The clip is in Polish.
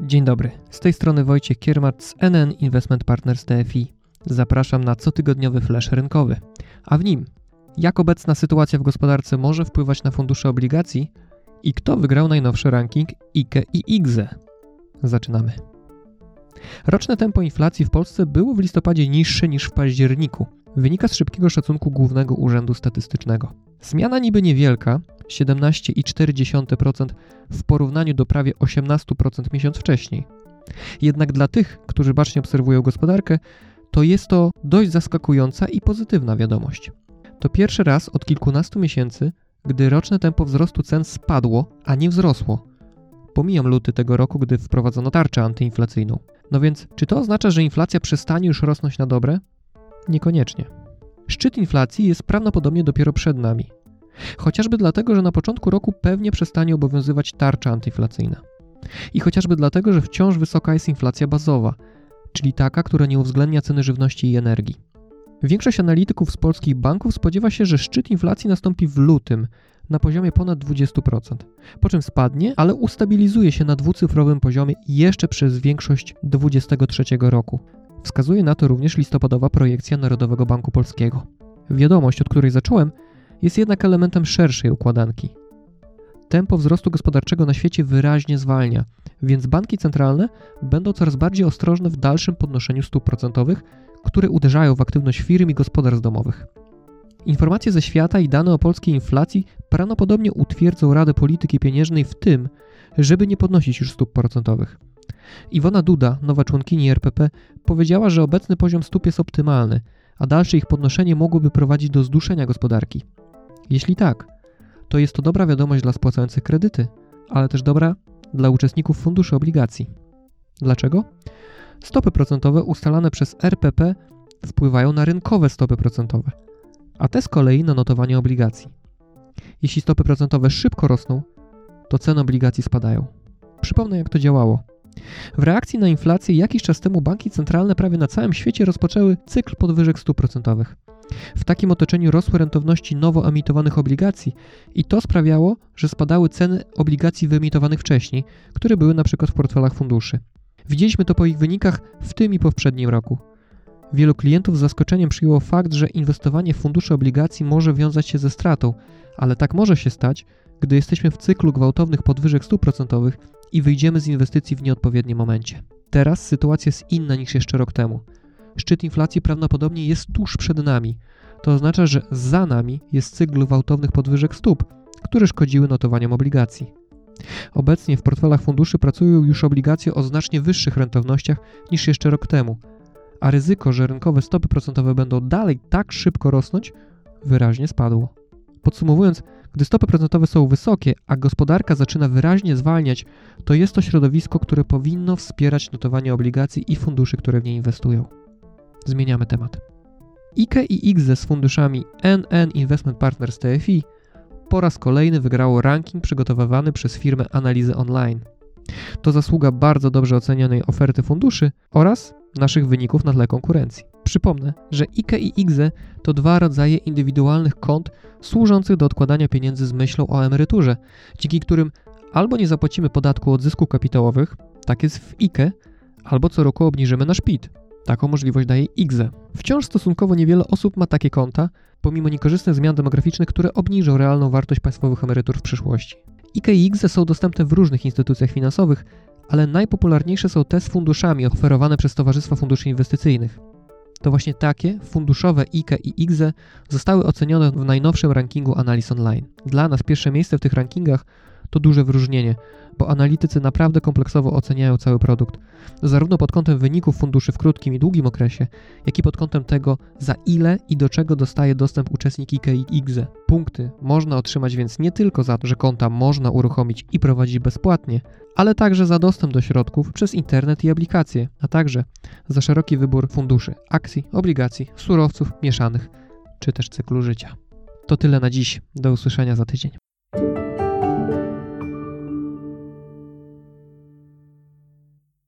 Dzień dobry, z tej strony Wojciech Kiermacz z NN Investment Partners TFI. Zapraszam na cotygodniowy flash rynkowy, a w nim jak obecna sytuacja w gospodarce może wpływać na fundusze obligacji i kto wygrał najnowszy ranking IKE i IGZE. Zaczynamy. Roczne tempo inflacji w Polsce było w listopadzie niższe niż w październiku. Wynika z szybkiego szacunku Głównego Urzędu Statystycznego. Zmiana niby niewielka, 17,4% w porównaniu do prawie 18% miesiąc wcześniej. Jednak dla tych, którzy bacznie obserwują gospodarkę, to jest to dość zaskakująca i pozytywna wiadomość. To pierwszy raz od kilkunastu miesięcy, gdy roczne tempo wzrostu cen spadło, a nie wzrosło. Pomijam luty tego roku, gdy wprowadzono tarczę antyinflacyjną. No więc, czy to oznacza, że inflacja przestanie już rosnąć na dobre? Niekoniecznie. Szczyt inflacji jest prawdopodobnie dopiero przed nami. Chociażby dlatego, że na początku roku pewnie przestanie obowiązywać tarcza antyinflacyjna. I chociażby dlatego, że wciąż wysoka jest inflacja bazowa, czyli taka, która nie uwzględnia ceny żywności i energii. Większość analityków z polskich banków spodziewa się, że szczyt inflacji nastąpi w lutym na poziomie ponad 20%, po czym spadnie, ale ustabilizuje się na dwucyfrowym poziomie jeszcze przez większość 2023 roku. Wskazuje na to również listopadowa projekcja Narodowego Banku Polskiego. Wiadomość, od której zacząłem, jest jednak elementem szerszej układanki. Tempo wzrostu gospodarczego na świecie wyraźnie zwalnia, więc banki centralne będą coraz bardziej ostrożne w dalszym podnoszeniu stóp procentowych, które uderzają w aktywność firm i gospodarstw domowych. Informacje ze świata i dane o polskiej inflacji prawdopodobnie utwierdzą Radę Polityki Pieniężnej w tym, żeby nie podnosić już stóp procentowych. Iwona Duda, nowa członkini RPP, powiedziała, że obecny poziom stóp jest optymalny, a dalsze ich podnoszenie mogłoby prowadzić do zduszenia gospodarki. Jeśli tak, to jest to dobra wiadomość dla spłacających kredyty, ale też dobra dla uczestników funduszy obligacji. Dlaczego? Stopy procentowe ustalane przez RPP wpływają na rynkowe stopy procentowe, a te z kolei na notowanie obligacji. Jeśli stopy procentowe szybko rosną, to ceny obligacji spadają. Przypomnę, jak to działało. W reakcji na inflację jakiś czas temu banki centralne prawie na całym świecie rozpoczęły cykl podwyżek stóp procentowych. W takim otoczeniu rosły rentowności nowo emitowanych obligacji i to sprawiało, że spadały ceny obligacji wyemitowanych wcześniej, które były przykład w portfelach funduszy. Widzieliśmy to po ich wynikach w tym i poprzednim roku. Wielu klientów z zaskoczeniem przyjęło fakt, że inwestowanie w fundusze obligacji może wiązać się ze stratą, ale tak może się stać, gdy jesteśmy w cyklu gwałtownych podwyżek stóp procentowych i wyjdziemy z inwestycji w nieodpowiednim momencie. Teraz sytuacja jest inna niż jeszcze rok temu. Szczyt inflacji prawdopodobnie jest tuż przed nami. To oznacza, że za nami jest cykl gwałtownych podwyżek stóp, które szkodziły notowaniom obligacji. Obecnie w portfelach funduszy pracują już obligacje o znacznie wyższych rentownościach niż jeszcze rok temu, a ryzyko, że rynkowe stopy procentowe będą dalej tak szybko rosnąć, wyraźnie spadło. Podsumowując, gdy stopy procentowe są wysokie, a gospodarka zaczyna wyraźnie zwalniać, to jest to środowisko, które powinno wspierać notowanie obligacji i funduszy, które w nie inwestują. Zmieniamy temat. IKE i IGZE z funduszami NN Investment Partners TFI po raz kolejny wygrało ranking przygotowywany przez firmę Analizy Online. To zasługa bardzo dobrze ocenionej oferty funduszy oraz naszych wyników na tle konkurencji. Przypomnę, że IKE i IGZE to dwa rodzaje indywidualnych kont służących do odkładania pieniędzy z myślą o emeryturze, dzięki którym albo nie zapłacimy podatku od zysków kapitałowych, tak jest w IKE, albo co roku obniżymy nasz PIT. Taką możliwość daje IGZE. Wciąż stosunkowo niewiele osób ma takie konta, pomimo niekorzystnych zmian demograficznych, które obniżą realną wartość państwowych emerytur w przyszłości. IKE i IGZE są dostępne w różnych instytucjach finansowych, ale najpopularniejsze są te z funduszami oferowane przez Towarzystwa Funduszy Inwestycyjnych. To właśnie takie funduszowe IKE i IGZE zostały ocenione w najnowszym rankingu analiz online. Dla nas pierwsze miejsce w tych rankingach to duże wyróżnienie, bo analitycy naprawdę kompleksowo oceniają cały produkt, zarówno pod kątem wyników funduszy w krótkim i długim okresie, jak i pod kątem tego, za ile i do czego dostaje dostęp uczestnik IKE. Punkty można otrzymać więc nie tylko za to, że konta można uruchomić i prowadzić bezpłatnie, ale także za dostęp do środków przez internet i aplikacje, a także za szeroki wybór funduszy, akcji, obligacji, surowców mieszanych czy też cyklu życia. To tyle na dziś. Do usłyszenia za tydzień.